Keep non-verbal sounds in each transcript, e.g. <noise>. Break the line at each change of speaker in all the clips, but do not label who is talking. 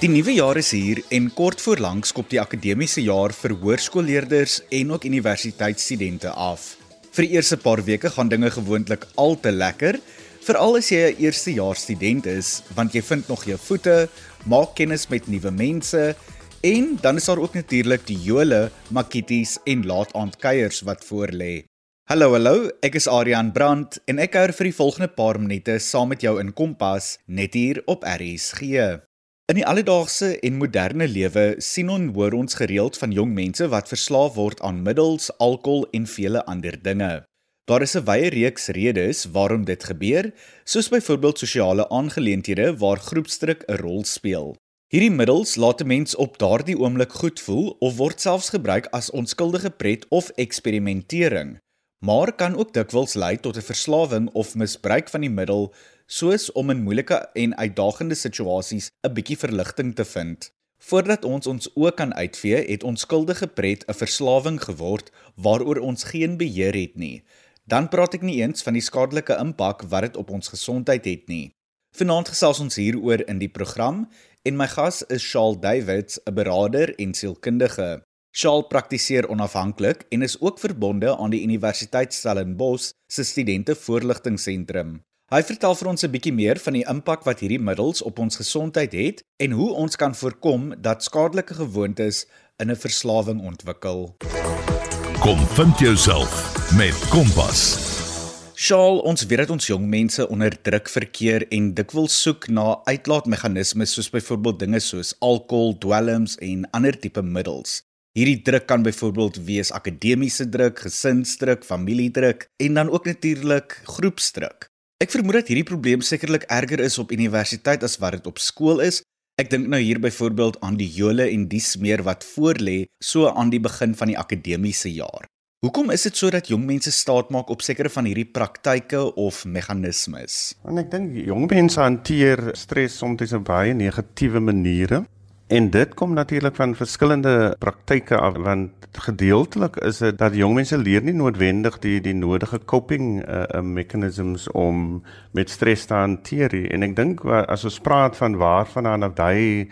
Die nuwe jaar is hier en kort voor lank skop die akademiese jaar vir hoërskoolleerders en ook universiteitsstudente af. Vir die eerste paar weke gaan dinge gewoonlik al te lekker, veral as jy 'n eerstejaars student is, want jy vind nog jou voete, maak kennis met nuwe mense en dan is daar ook natuurlik die jole, makities en laataandkuiers wat voorlê. Hallo hallo, ek is Adrian Brandt en ek kuier vir die volgende paar minute saam met jou in Kompas net hier op RSG. In die alledaagse en moderne lewe sien ons hoor ons gereeld van jong mense wat verslaaf word aan middels, alkohol en vele ander dinge. Daar is 'n wye reeks redes waarom dit gebeur, soos byvoorbeeld sosiale aangeleenthede waar groepsdruk 'n rol speel. Hierdie middels laat 'n mens op daardie oomblik goed voel of word selfs gebruik as onskuldige pret of eksperimentering, maar kan ook dikwels lei tot 'n verslawing of misbruik van die middel soos om in moeilike en uitdagende situasies 'n bietjie verligting te vind. Voordat ons ons oë kan uitvee, het ons skuldige pret 'n verslawing geword waaroor ons geen beheer het nie. Dan praat ek nie eens van die skadelike impak wat dit op ons gesondheid het nie. Vanaand gesels ons hieroor in die program en my gas is Shaal Davids, 'n beraader en sielkundige. Shaal praktiseer onafhanklik en is ook verbonde aan die Universiteit Stellenbosch se studente voorligtingseentrum. Hy vertel vir ons 'n bietjie meer van die impak wat hierdie middels op ons gesondheid het en hoe ons kan voorkom dat skadelike gewoontes in 'n verslawing ontwikkel.
Kom vind jouself met Kompas.
Shaal, ons weet dat ons jong mense onder druk verkeer en dikwels soek na uitlaatmeganismes soos byvoorbeeld dinge soos alkohol, dwelms en ander tipe middels. Hierdie druk kan byvoorbeeld wees akademiese druk, gesinsdruk, familiedruk en dan ook natuurlik groepsdruk. Ek vermoed dat hierdie probleem sekerlik erger is op universiteit as wat dit op skool is. Ek dink nou hier byvoorbeeld aan die jole en die smeer wat voorlê so aan die begin van die akademiese jaar. Hoekom is dit so dat jong mense staat maak op sekere van hierdie praktyke of meganismes?
En ek dink jong mense hanteer stres soms op baie negatiewe maniere. En dit kom natuurlik van verskillende praktyke af want gedeeltelik is dit dat jong mense leer nie noodwendig die die nodige coping uh, uh, mechanisms om met stres te hanteer nie. En ek dink as ons praat van waarvandaan dat hy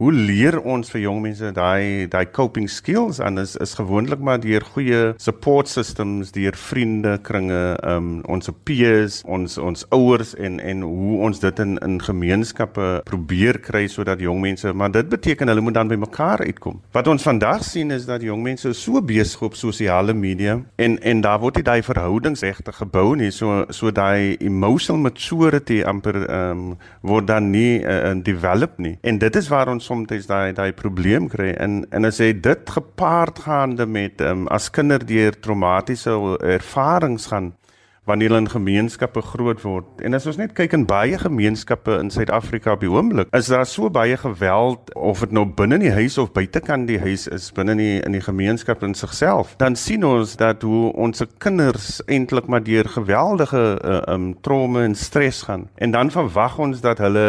hoe leer ons vir jong mense daai daai coping skills en is is gewoonlik maar deur goeie support systems, deur vriende kringe, um ons peers, ons ons ouers en en hoe ons dit in in gemeenskappe probeer kry sodat jong mense, maar dit beteken hulle moet dan by mekaar uitkom. Wat ons vandag sien is dat jong mense so besig op sosiale media en en daar word nie daai verhoudings regtig gebou nie, so so daai emotional maturity amper um word dan nie uh, develop nie. En dit is waar ons soms daai daai probleem kry en en as jy dit gepaard gaande met um, as kinders deur traumatiese ervarings gaan wanneer hulle in gemeenskappe groot word. En as ons net kyk in baie gemeenskappe in Suid-Afrika op die oomblik, is daar so baie geweld of dit nou binne in die huis of buitekant die huis is, binne in die in die gemeenskap in sigself. Dan sien ons dat hoe ons kinders eintlik maar deur geweldige uh, um trauma en stres gaan. En dan verwag ons dat hulle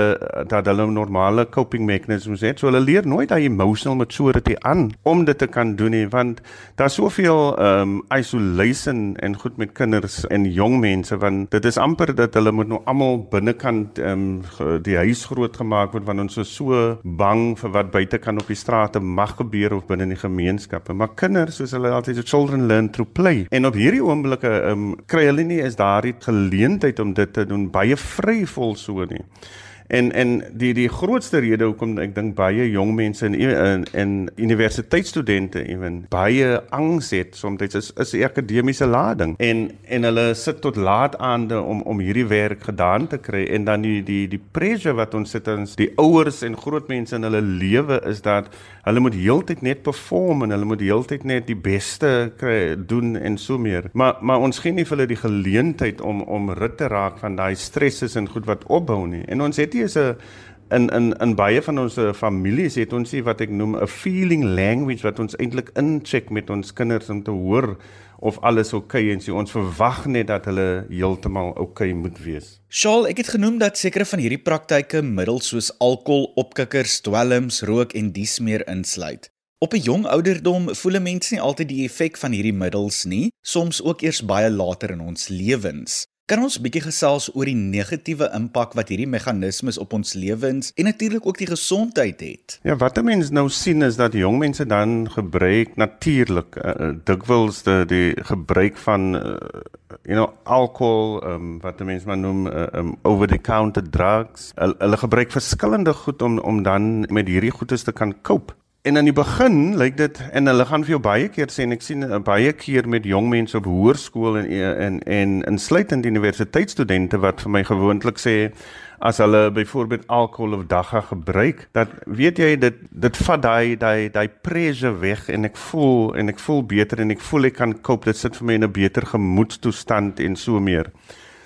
dat hulle normale coping mechanisms het. So hulle leer nooit daai emotional maturity aan om dit te kan doen nie, want daar's soveel um isolation en goed met kinders en mense want dit is amper dat hulle moet nou almal binnekant ehm um, die huis groot gemaak word want ons is so bang vir wat buite kan op die strate mag gebeur of binne in die gemeenskappe. Maar kinders soos hulle altyd so children learn through play. En op hierdie oomblikke ehm um, kry hulle nie is daar die geleentheid om dit te doen baie vryvol so nie En en die die grootste rede hoekom ek dink baie jong mense en in in universiteitsstudente ewen baie angs het soms is is die akademiese lading. En en hulle sit tot laat aande om om hierdie werk gedaan te kry. En dan die die die pressure wat ons sit ons die ouers en groot mense in hulle lewe is dat hulle moet heeltyd net perform en hulle moet heeltyd net die beste kry doen en so meer. Maar maar ons gee nie vir hulle die geleentheid om om rit te raak van daai stresses en goed wat opbou nie. En ons het is 'n in in in baie van ons families het ons sê wat ek noem 'n feeling language wat ons eintlik incheck met ons kinders om te hoor of alles oukei okay, en sê ons verwag net dat hulle heeltemal oukei okay moet wees.
Shaal, ek het genoem dat sekere van hierdie praktyke middels soos alkohol, opkikkers, dwelms, rook en dies meer insluit. Op 'n jong ouderdom voel 'n mens nie altyd die effek van hierdie middels nie, soms ook eers baie later in ons lewens. Kan ons bietjie gesels oor die negatiewe impak wat hierdie meganismes op ons lewens en natuurlik ook die gesondheid het?
Ja, wat 'n mens nou sien is dat jong mense dan gebruik natuurlik uh, dikwels die, die gebruik van uh, you know alkohol, um, wat 'n mens maar noem uh, um, over the counter drugs. Hulle gebruik verskillende goed om om dan met hierdie goedes te kan cope. En aan die begin lyk dit en hulle gaan vir jou baie keer sê en ek sien uh, baie keer met jong mense op hoërskool en en en insluitend universiteitsstudente wat vir my gewoonlik sê as hulle byvoorbeeld alkohol of dagga gebruik dat weet jy dit dit vat daai daai daai pressure weg en ek voel en ek voel beter en ek voel ek kan cope dit sit vir my in 'n beter gemoedstoestand en so meer.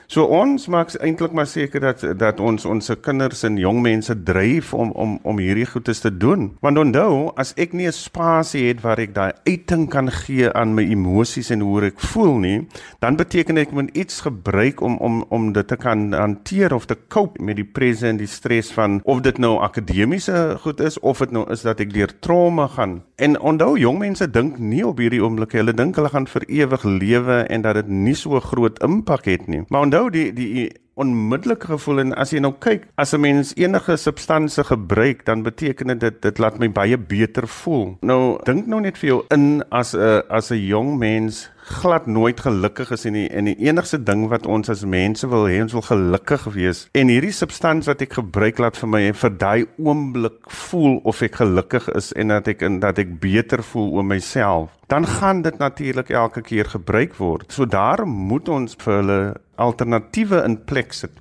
So ons maak eintlik maar seker dat dat ons ons kinders en jong mense dryf om om om hierdie goedes te doen. Want onthou, as ek nie 'n spasie het waar ek daai uiting kan gee aan my emosies en hoe ek voel nie, dan beteken ek moet iets gebruik om om om dit te kan hanteer of te cope met die presse en die stres van of dit nou akademiese goed is of dit nou is dat ek deur trauma gaan. En onthou, jong mense dink nie op hierdie oomblik, hulle dink hulle gaan vir ewig lewe en dat dit nie so groot impak het nie. Maar onthou die die onmiddellike gevoel en as jy nou kyk as 'n mens enige substansie gebruik dan beteken dit dit laat my baie beter voel. Nou dink nou net vir jou in as 'n as 'n jong mens glad nooit gelukkig is en die, en die enigste ding wat ons as mense wil hê ons wil gelukkig wees en hierdie substansie wat ek gebruik laat vir my vir daai oomblik voel of ek gelukkig is en dat ek en dat ek beter voel oor myself dan gaan dit natuurlik elke keer gebruik word so daarom moet ons vir hulle alternatiewe in plek sit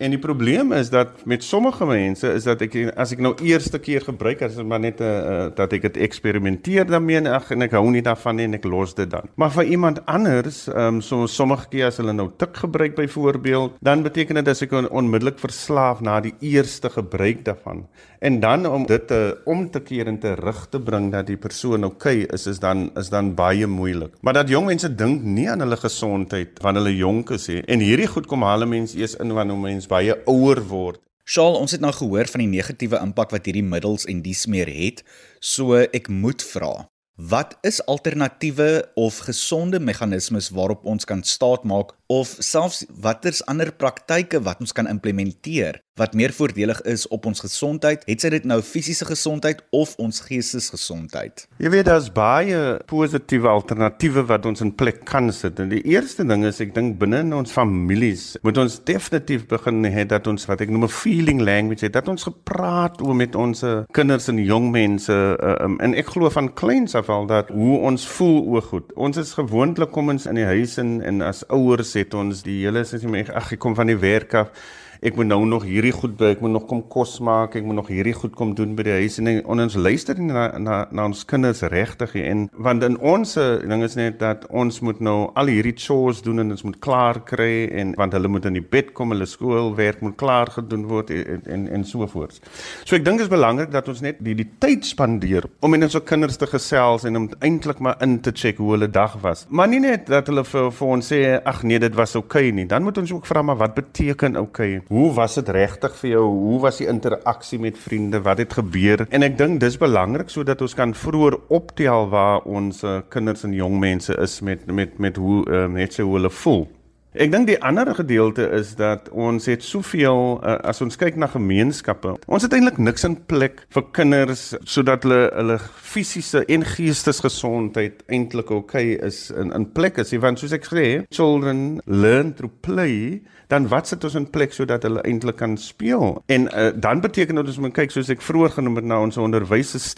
En die probleem is dat met sommige mense is dat ek as ek nou eerste keer gebruik as dit maar net 'n uh, eh, eh, dat ek dit eksperimenteer daarmee en ag en ek hou nie daarvan nie en ek los dit dan. Maar vir iemand anders, ehm um, so sommige keer as hulle nou tik gebruik byvoorbeeld, dan beteken dit as ek on, onmiddellik verslaaf na die eerste gebruik daarvan. En dan om dit te om te keer en te rig te bring dat die persoon oukei okay is is dan is dan baie moeilik. Maar dat jong mense dink nie aan hulle gesondheid wanneer hulle jonk is nie. En hierdie goed kom hulle mense eers in wanneer mense baie ouer word.
Shaal, ons het nou gehoor van die negatiewe impak wat hierdie middels en dies meer het. So ek moet vra, wat is alternatiewe of gesonde meganismes waarop ons kan staatmaak of selfs waters ander praktyke wat ons kan implementeer wat meer voordelig is op ons gesondheid, het sy dit nou fisiese gesondheid of ons geestesgesondheid.
Jy weet daar's baie positiewe alternatiewe wat ons in plek kan sit. En die eerste ding is ek dink binne in ons families moet ons definitief begin hê dat ons wat ek noem 'n feeling language het, dat ons gepraat oor met ons kinders en jong mense uh, um, en ek glo van kleins af al dat hoe ons voel oor goed. Ons is gewoonlik kom ons in die huis en, en as ouers het ons die hele my ag ek kom van die werk af ek moet nou nog hierdie goed by, ek moet nog kom kos maak, ek moet nog hierdie goed kom doen by die huis en, en ons luister nie na na na ons kinders regtig en want in ons ding is net dat ons moet nou al hierdie chores doen en ons moet klaar kry en want hulle moet in die bed kom, hulle skoolwerk moet klaar gedoen word en en, en so voort. So ek dink dit is belangrik dat ons net die die tyd spandeer om met ons kinders te gesels en om eintlik maar in te check hoe hulle dag was. Maar nie net dat hulle vir, vir ons sê ag nee, dit was oukei okay nie. Dan moet ons ook vra maar wat beteken oukei? Okay? Hoe was dit regtig vir jou? Hoe was die interaksie met vriende? Wat het gebeur? En ek dink dis belangrik sodat ons kan vroeër optel waar ons uh, kinders en jong mense is met met met hoe uh, net so hoe hulle voel. Ek dink die ander gedeelte is dat ons het soveel uh, as ons kyk na gemeenskappe. Ons het eintlik niks in plek vir kinders sodat hulle hulle fisiese en geestesgesondheid eintlik oukei okay is in in plek is. Want soos ek sê, children learn through play, dan wat sit ons in plek sodat hulle eintlik kan speel? En uh, dan beteken dit ons moet kyk soos ek vroeër genoem het na ons onderwysstelsel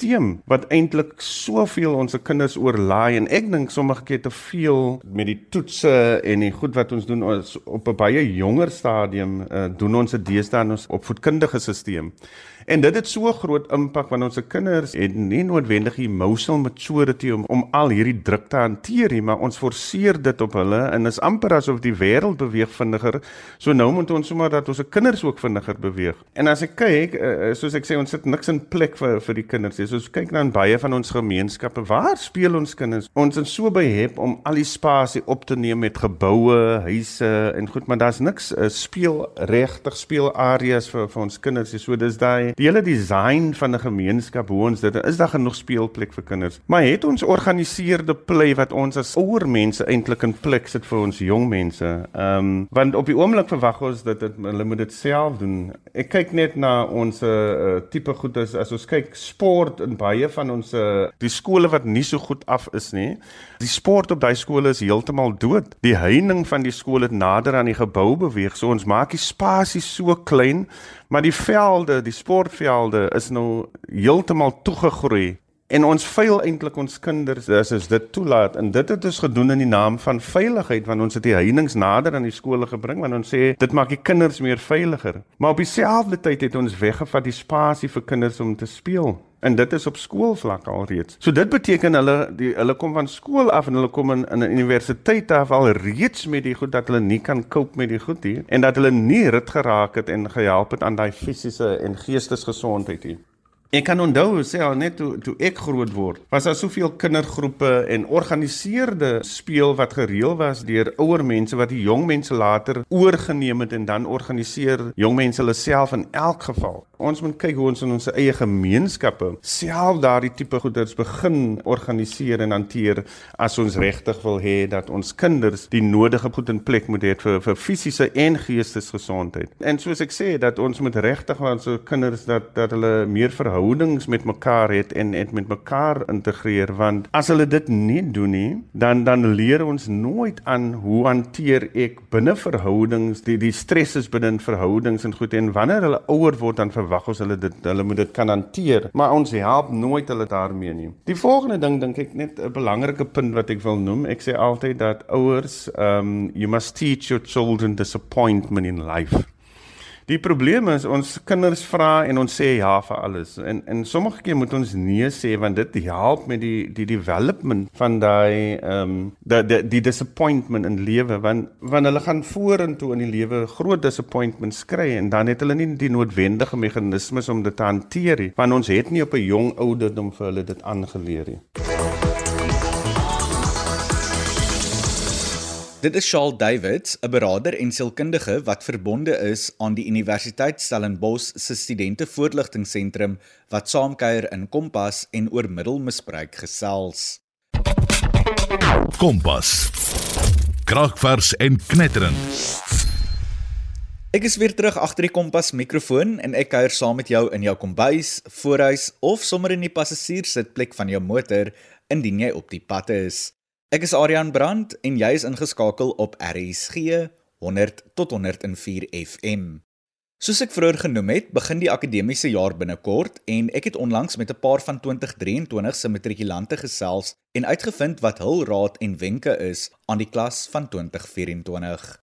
wat eintlik soveel ons kinders oorlaai en ek dink sommige keer te veel met die toetse en die goed wat ons doen ons op 'n baie jonger stadium uh, doen ons dit deesdae in ons opvoedkundige stelsel. En dit het so groot impak want ons se kinders het nie noodwendig emotional maturity om om al hierdie druk te hanteer nie, maar ons forceer dit op hulle en is amper asof die wêreld beweeg vinniger. So nou moet ons sommer dat ons se kinders ook vinniger beweeg. En as ek kyk, uh, soos ek sê, ons sit niks in plek vir vir die kinders nie. So as kyk na baie van ons gemeenskappe, waar speel ons kinders? Ons is so behep om al die spasie op te neem met geboue, huise en goed, maar daar's niks uh, speel regtig speel areas vir vir ons kinders. So dis daai die hele design van 'n gemeenskap hoe ons dit is daar genoeg speelplek vir kinders. Maar het ons organiseerde play wat ons as ouer mense eintlik in plek sit vir ons jong mense. Ehm um, want op die oomblik verwag ons dat dit hulle moet dit self doen. Ek kyk net na ons uh, tipe goed as, as ons kyk sport in baie van ons uh, die skole wat nie so goed af is nie. Die sport op daai skole is heeltemal dood. Die heining van die skool het nader aan die gebou beweeg. So ons maak die spasie so klein, maar die velde, die sportvelde is nou heeltemal toegegroei. En ons veil eintlik ons kinders as as dit toelaat en dit het ons gedoen in die naam van veiligheid want ons het die heininge nader aan die skole gebring want ons sê dit maak die kinders meer veiliger. Maar op dieselfde tyd het ons weggevat die spasie vir kinders om te speel en dit is op skoolvlak alreeds. So dit beteken hulle die hulle kom van skool af en hulle kom in 'n universiteit af al reeds met die goed dat hulle nie kan cope met die goed hier en dat hulle nie rit geraak het en gehelp het aan daai fisiese en geestesgesondheid hier. Ek kan onthou sê al net toe toe ek groot word, was daar soveel kindergroepe en organiseerde speel wat gereël was deur ouer mense wat die jong mense later oorgeneem het en dan organiseer jong mense hulle self in elk geval. Ons moet kyk hoe ons in ons eie gemeenskappe self daardie tipe goeders begin organiseer en hanteer as ons regtig wil hê dat ons kinders die nodige goed in plek moet hê vir vir fisiese en geestesgesondheid. En soos ek sê dat ons moet regtig ons kinders dat dat hulle meer verhou verhoudings met mekaar het en en met mekaar integreer want as hulle dit nie doen nie dan dan leer ons nooit aan hoe hanteer ek binne verhoudings die die stresses binne verhoudings en goed en wanneer hulle ouer word dan verwag ons hulle dit hulle moet dit kan hanteer maar ons help nooit hulle daarmee nie. Die volgende ding dink ek net 'n belangrike punt wat ek wil noem ek sê altyd dat ouers um you must teach your children disappointment in life Die probleem is ons kinders vra en ons sê ja vir alles. En en sommige keer moet ons nee sê want dit help met die die development van daai ehm um, die, die die disappointment in lewe want wanneer hulle gaan vorentoe in die lewe groot disappointments kry en dan het hulle nie die noodwendige meganismes om dit te hanteer nie. Want ons het nie op 'n jong ouderdom vir hulle dit aangeleer nie.
Dit is Charles Davids, 'n beraader en sielkundige wat verbonde is aan die Universiteit Stellenbosch se studentevoorligtingseentrum wat saamkuier in Kompas en oor middelmisbruik gesels.
Kompas. Kragvers en knetterend.
Ek is weer terug agter die Kompas mikrofoon en ek kuier saam met jou in jou kombuis, voorhuis of sommer in die passasierssitplek van jou motor indien jy op die pad is. Ek is Adrian Brandt en jy is ingeskakel op RSG 100 tot 104 FM. Soos ek vroeër genoem het, begin die akademiese jaar binnekort en ek het onlangs met 'n paar van 2023 se matrikulante gesels en uitgevind wat hul raad en wenke is aan die klas van 2024.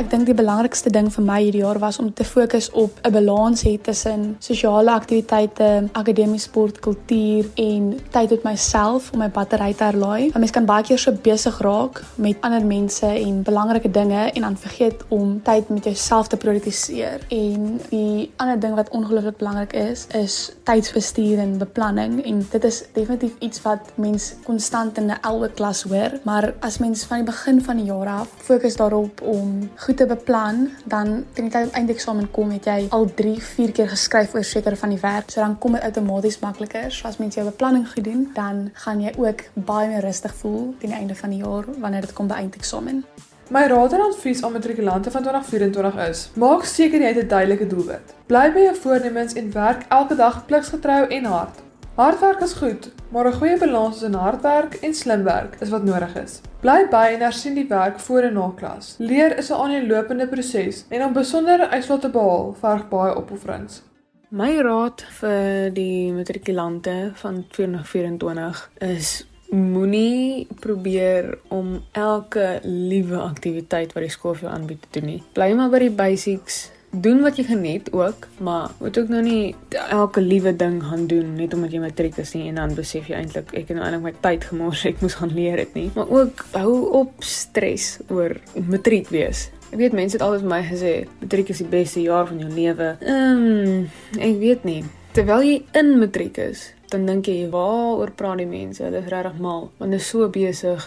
Ek dink die belangrikste ding vir my hierdie jaar was om te fokus op 'n balans hê tussen sosiale aktiwiteite, akademiese sport, kultuur en tyd met myself om my battery te herlaai. Want mens kan baie keer so besig raak met ander mense en belangrike dinge en dan vergeet om tyd met jouself te prioritiseer. En die ander ding wat ongelooflik belangrik is, is tydsbestuur en beplanning en dit is definitief iets wat mens konstant in 'n elke klas hoor, maar as mens van die begin van die jaar af fokus daarop om goed te beplan, dan die tyd om eindeksamen kom, het jy al 3, 4 keer geskryf oor sekere van die werk. So dan kom dit outomaties makliker. So as mens jou beplanning gedoen, dan gaan jy ook baie meer rustig voel teen die einde van die jaar wanneer dit kom by eindeksamen.
My raad en advies aan matrikulante van 2024 is: Maak seker jy het 'n duidelike doelwit. Bly by jou voornemens en werk elke dag pliksgetrou en hard. Hardwerk is goed, maar 'n goeie balans tussen hardwerk en slim werk is wat nodig is. Bly by en hersien die werk voor en na klas. Leer is 'n aanlopende proses en om besondere uitslae te behaal, verg baie opofferings.
My raad vir die matrikulante van 2024 is moenie probeer om elke liewe aktiwiteit wat die skool vir jou aanbied te doen nie. Bly maar by die basics doen wat jy geniet ook, maar moet ook nou nie elke liewe ding gaan doen net omdat jy matriek is nie en dan besef jy eintlik ek het nou eintlik my tyd gemors, <laughs> ek moes gaan leer dit nie. Maar ook hou op stres oor matriek wees. Ek weet mense het altyd vir my gesê matriek is die beste jaar van jou lewe. Ehm, um, ek weet nie. Terwyl jy in matriek is, dan dink jy waaroor praat die mense? Hulle is regtig mal, want hulle is so besig,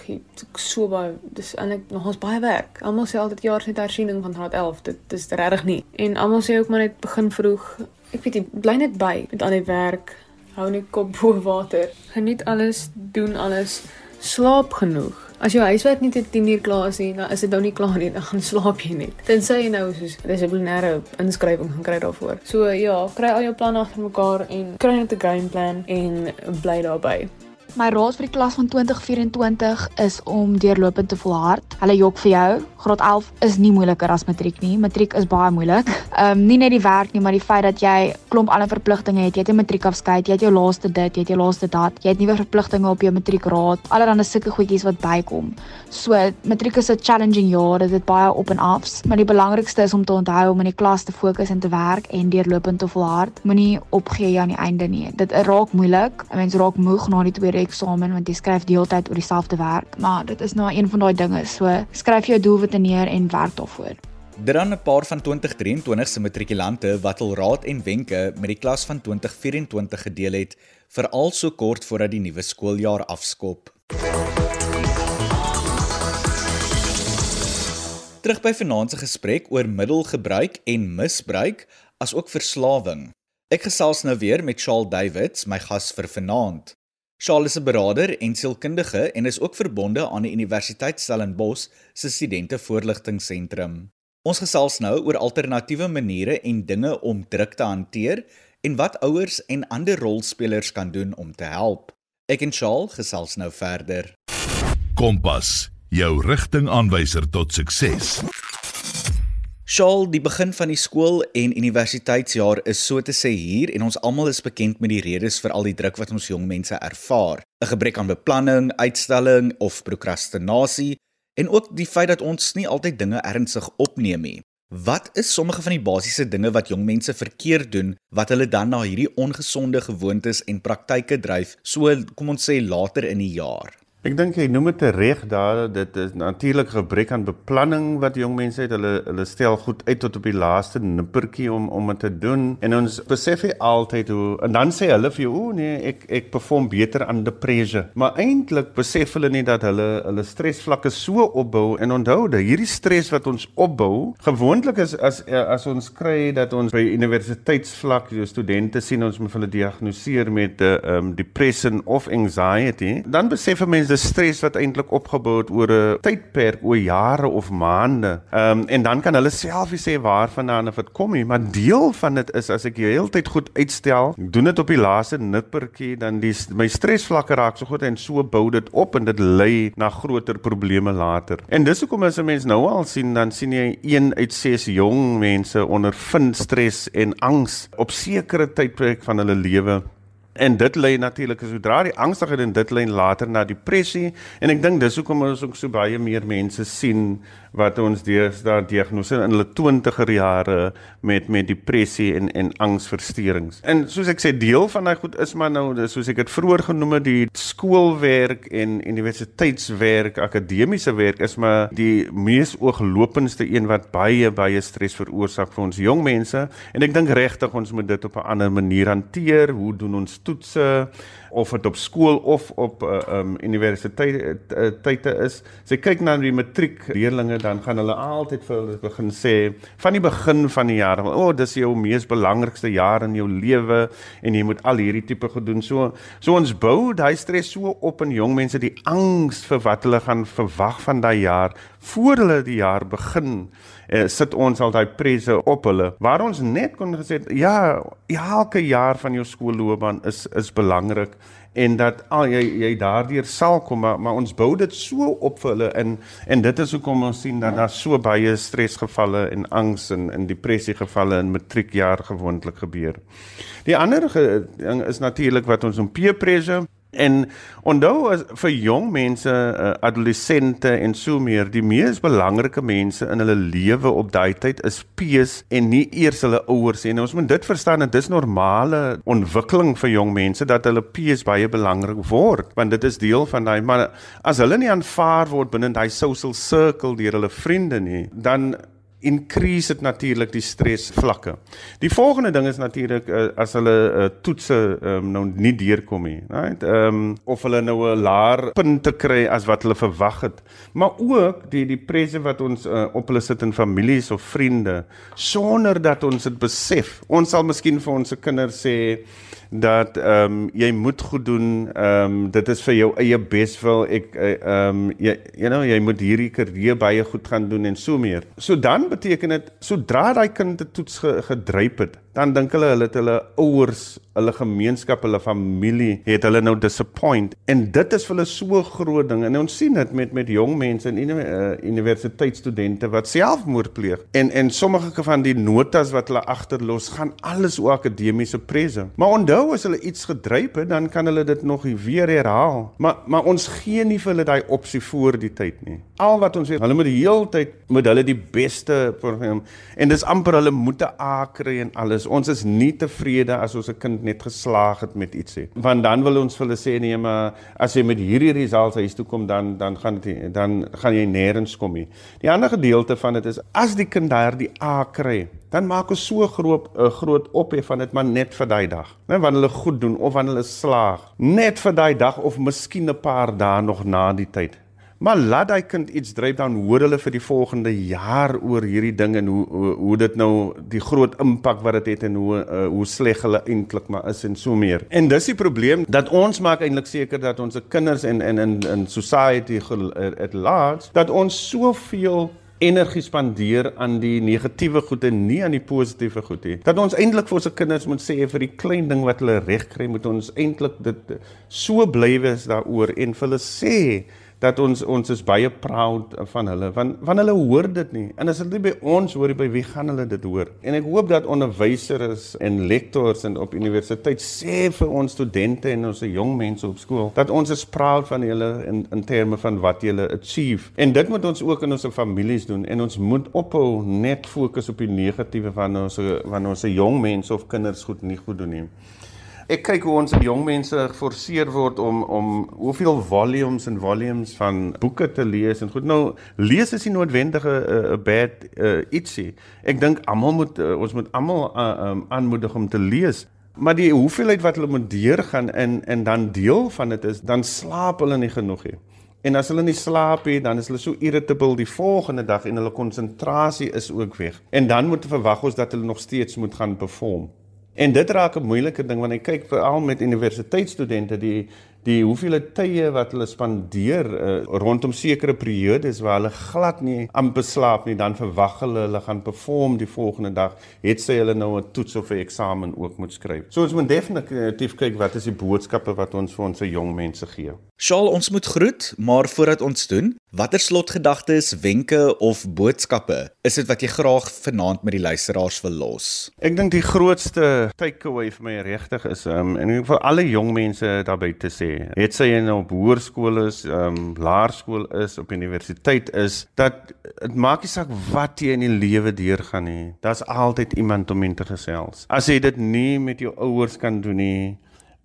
so baie dis eintlik nogals baie werk. Almal sê altyd jaar se hersiening van graad 11, dit dis regtig nie. En almal sê ook maar net begin vroeg. Ek weet jy bly net by met al die werk, hou net kop bo water. Geniet alles, doen alles, slaap genoeg. As jou huiswerk nie tot 10 uur klaar is nie, dan is dit nou nie klaar nie, dan gaan slaap jy net. Tensy jy nou soos dissiplinêre inskrywing gaan kry daarvoor. So ja, kry al jou planne agter mekaar en kry net 'n game plan en bly daarbey.
My raad vir die klas van 2024 is om deurlopend te volhard. Hulle jok vir jou. Graad 11 is nie moeiliker as matriek nie. Matriek is baie moeilik. <laughs> Ehm um, nie net die werk nie, maar die feit dat jy klomp ander verpligtinge het. Jy het 'n matriekafskeid, jy het jou laaste dit, jy het jou laaste dat. Jy het nuwe verpligtinge op jou matriekraad. Allerhande sulke goedjies wat bykom. So matriek is 'n challenging jaar. Dit het baie op en afs, maar die belangrikste is om te onthou om in die klas te fokus en te werk en deurlopend te volhard. Moenie opgee aan die einde nie. Dit raak moeilik. Mense raak moeg na die tweede eksamen want jy skryf deeltyd oor dieselfde werk, maar dit is nou een van daai dinge. So skryf jou doelwitte neer en werk daarvoor.
Dit dan 'n paar van 2023 se matrikulante wat hul raad en wenke met die klas van 2024 gedeel het, veral so kort voordat die nuwe skooljaar afskop. Terug by vanaand se gesprek oor middelgebruik en misbruik, asook verslawing. Ek gesels nou weer met Charles Davids, my gas vir vanaand. Charles is 'n beraader en sielkundige en is ook verbonde aan die Universiteit Stellenbosch se studente voorligtingseentrum. Ons gesels nou oor alternatiewe maniere en dinge om druk te hanteer en wat ouers en ander rolspelers kan doen om te help. Ek en Charles gesels nou verder.
Kompas, jou rigtingaanwyser tot sukses.
Shaal, die begin van die skool en universiteitsjaar is so te sê hier en ons almal is bekend met die redes vir al die druk wat ons jong mense ervaar. 'n Gebrek aan beplanning, uitstelling of prokrastinasie en ook die feit dat ons nie altyd dinge ernstig opneem nie. Wat is sommige van die basiese dinge wat jong mense verkeerd doen wat hulle dan na hierdie ongesonde gewoontes en praktyke dryf, so kom ons sê later in die jaar?
Ek dink jy noem dit reg daar dit is natuurlik gebrek aan beplanning wat jong mense het. Hulle hulle stel goed uit tot op die laaste nippertjie om om dit te doen. En ons besef hy altyd hoe en dan sê hulle vir jou o nee ek ek perform beter aan depressie maar eintlik besef hulle nie dat hulle hulle stresvlakke so opbou. En onthou dat hierdie stres wat ons opbou gewoonlik is as as ons kry dat ons by universiteitsvlak jou studente sien ons moet hulle diagnoseer met 'n uh, eh, um, depression of anxiety dan besef mense dis stres wat eintlik opgebou het oor 'n tydperk, oor jare of maande. Ehm um, en dan kan hulle self sê waarvandaan of dit kom nie, maar deel van dit is as ek die hele tyd goed uitstel, doen dit op die laaste nippertjie, dan die my stresvlakke raak so goed en so bou dit op en dit lei na groter probleme later. En dis hoekom as 'n mens nou al sien, dan sien jy 1 uit 6 jong mense ondervind stres en angs op sekere tydperk van hulle lewe En dit lei natuurlik sodra die angstigheid en dit lei later na depressie en ek dink dis hoekom ons ook so baie meer mense sien wat ons deesdae diagnose in hulle 20er jare met met depressie en en angsversteurings. En soos ek sê deel van daai goed is maar nou soos ek dit vroeër genoem het die skoolwerk en universiteitswerk, akademiese werk is maar die mees ooglopendste een wat baie baie stres veroorsaak vir ons jong mense en ek dink regtig ons moet dit op 'n ander manier hanteer. Hoe doen ons toetse? Of dit op skool of op uh, eh, um, universiteit uh, tye is. Sy kyk na die matriek leerlinge dan gaan hulle altyd vir hulle begin sê van die begin van die jaar, o, oh, dis jou mees belangrikste jaar in jou lewe en jy moet al hierdie tipe gedoen. So so ons bou daai stres so op in jong mense die angs vir wat hulle gaan verwag van daai jaar voor hulle die jaar begin uh, sit ons al daai presse op hulle waar ons net kon gesê ja elke jaar van jou skoolloopbaan is is belangrik en dat al jy jy daardeur sal kom maar, maar ons bou dit so op vir hulle in en dit is hoekom ons sien dat daar so baie stresgevalle en angs en in depressie gevalle in matriekjaar gewoonlik gebeur. Die ander ding is natuurlik wat ons om peer pressure En onthou as vir jong mense, uh, adolessente en so meer, die mees belangrike mense in hulle lewe op daai tyd is pees en nie eers hulle ouers nie. Ons moet dit verstaan dat dis normale ontwikkeling vir jong mense dat hulle pees baie belangrik word, want dit is deel van daai maar as hulle nie aanvaar word binne daai social circle deur hulle vriende nie, dan increase dit natuurlik die stresvlakke. Die volgende ding is natuurlik uh, as hulle uh, toetse um, nou nie deurkom nie, right? Ehm um, of hulle nou 'n laer punte kry as wat hulle verwag het. Maar ook die die presse wat ons uh, op hulle sit in families of vriende sonder dat ons dit besef. Ons sal miskien vir ons se kinders sê dat ehm um, jy moet goed doen. Ehm um, dit is vir jou eie beswil. Ek eh, ehm um, jy you know jy moet hierdie karier baie goed gaan doen en so meer. So dan beteken dit sodra daai kind te toets gedryp het, dan dink hulle hulle het hulle ouers, hulle gemeenskap, hulle familie het hulle nou disappoint. En dit is vir hulle so groot ding. En ons sien dit met met jong mense en uh, universiteitsstudente wat selfmoord pleeg. En en sommige van die notas wat hulle agterlos gaan alles oor akademiese prese maar onthou as hulle iets gedryf het dan kan hulle dit nog weer herhaal. Maar maar ons gee nie vir hulle daai opsie voor die tyd nie. Al wat ons weet hulle moet die hele tyd moet hulle die beste program en dis amper hulle moet 'n A kry en alles is ons is nie tevrede as ons 'n kind net geslaag het met iets nie. Want dan wil ons hulle sê nee, maar as jy met hierdie resultate huis toe kom dan dan gaan dit dan gaan jy nêrens kom nie. Die ander gedeelte van dit is as die kind daardie A kry, dan maak ons so groot 'n groot ophef van dit maar net vir daai dag. Net wanneer hulle goed doen of wanneer hulle slaag, net vir daai dag of miskien 'n paar dae nog na die tyd. Maar laat daai kind iets dryf dan hoor hulle vir die volgende jaar oor hierdie ding en hoe hoe, hoe dit nou die groot impak wat dit het en hoe uh, hoe sleg hulle eintlik maar is en so meer. En dis die probleem dat ons maak eintlik seker dat ons se kinders en en in in society at large dat ons soveel energie spandeer aan die negatiewe goed en nie aan die positiewe goed nie. Dat ons eintlik vir ons kinders moet sê vir die klein ding wat hulle reg kry, moet ons eintlik dit so bly wees daaroor en vir hulle sê dat ons ons is baie proud van hulle want want hulle hoor dit nie. En as hulle by ons hoor by wie gaan hulle dit hoor? En ek hoop dat onderwysers en lektors en op universiteit sê vir ons studente en ons jong mense op skool dat ons is proud van hulle in in terme van wat hulle achieve. En dit moet ons ook in ons families doen en ons moet ophou net fokus op die negatiewe van ons van ons jong mense of kinders goed nie goed doen nie Ek kyk hoe ons jong mense geforseer word om om hoeveel volumes en volumes van boeke te lees en goed nou lees is nie noodwendige 'n uh, uh, bad uh, ietsie. Ek dink almal moet uh, ons moet almal uh, um, aanmoedig om te lees. Maar die hoeveelheid wat hulle moet deurgaan en en dan deel van dit is dan slaap hulle nie genoeg nie. En as hulle nie slaap nie, dan is hulle so irritable die volgende dag en hulle konsentrasie is ook weg. En dan moet verwag ons dat hulle nog steeds moet gaan perform. En dit raak 'n moeilike ding want ek kyk veral met universiteitsstudente die die hoeveel tye wat hulle spandeer uh, rondom sekere periodes waar hulle glad nie amper slaap nie dan verwag hulle hulle gaan perform die volgende dag het sy hulle nou 'n toets of 'n eksamen ook moet skryf. So ons moet definitief kyk wat is die boodskappe wat ons vir ons jong mense gee.
Shaal ons moet groet, maar voordat ons doen, watter slotgedagtes, wenke of boodskappe is dit wat jy graag vanaand met die luisteraars wil los?
Ek dink die grootste takeaway vir my regtig is um, en vir alle jong mense daar buite sê het sy in op hoërskool is, um, laerskool is, op universiteit is, dat dit maak nie saak wat jy in die lewe deurgaan nie. Daar's altyd iemand om in te gesels. As jy dit nie met jou ouers kan doen nie,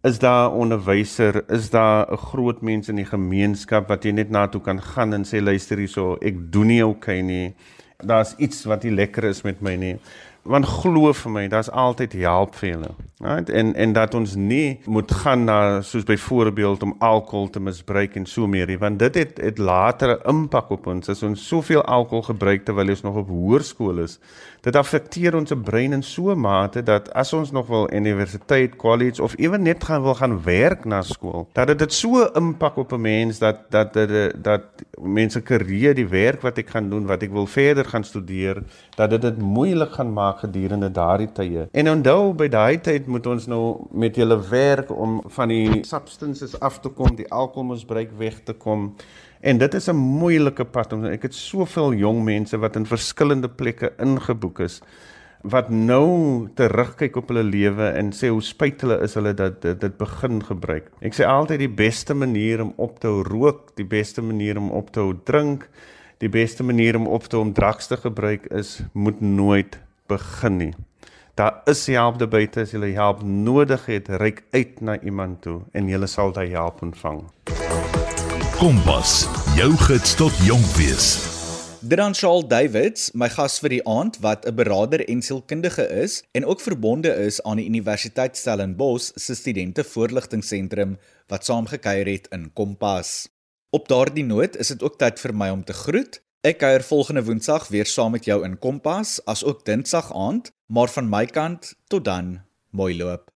is daar 'n onderwyser, is daar 'n groot mens in die gemeenskap wat jy net na toe kan gaan en sê luister hierso, ek doen nie okay nie. Daar's iets wat nie lekker is met my nie want glo vir my, daar's altyd hulp vir julle. Right? En en dat ons nie moet gaan na soos byvoorbeeld om alkohol te misbruik en so meer nie, want dit het het later 'n impak op ons as ons soveel alkohol gebruik terwyl ons nog op hoërskool is. Dit affekteer ons brein in so 'n mate dat as ons nog wil universiteit, college of ewen net gaan wil gaan werk na skool, dat dit dit so 'n impak op 'n mens dat dat dat dat mense karier, die werk wat ek gaan doen, wat ek wil verder gaan studeer, dat dit dit moeilik gaan maak gedurende daardie tye. En onthou by daai tyd moet ons nou met julle werk om van die substances af te kom, die alkoholmisbruik weg te kom. En dit is 'n moeilike pad om ek het soveel jong mense wat in verskillende plekke ingeboek is wat nou terugkyk op hulle lewe en sê hoe spyt hulle is hulle dat dit, dit begin gebruik. Ek sê altyd die beste manier om op te hou rook, die beste manier om op te hou drink, die beste manier om op te hou om drugs te gebruik is moet nooit begin nie. Daar is hulp daar buite as jy hulp nodig het, reik uit na iemand toe en jy sal daai hulp ontvang.
Kompas, jou gids tot jonk wees.
Dit dan Shaal Davids, my gas vir die aand wat 'n beraader en sielkundige is en ook verbonde is aan die Universiteit Stellenbosch se studente voorligtingseentrum wat saamgekuier het in Kompas. Op daardie noot is dit ook tyd vir my om te groet. Ek kuier volgende Woensdag weer saam met jou in Kompas, as ook Dinsdag aand, maar van my kant tot dan, mooi loop.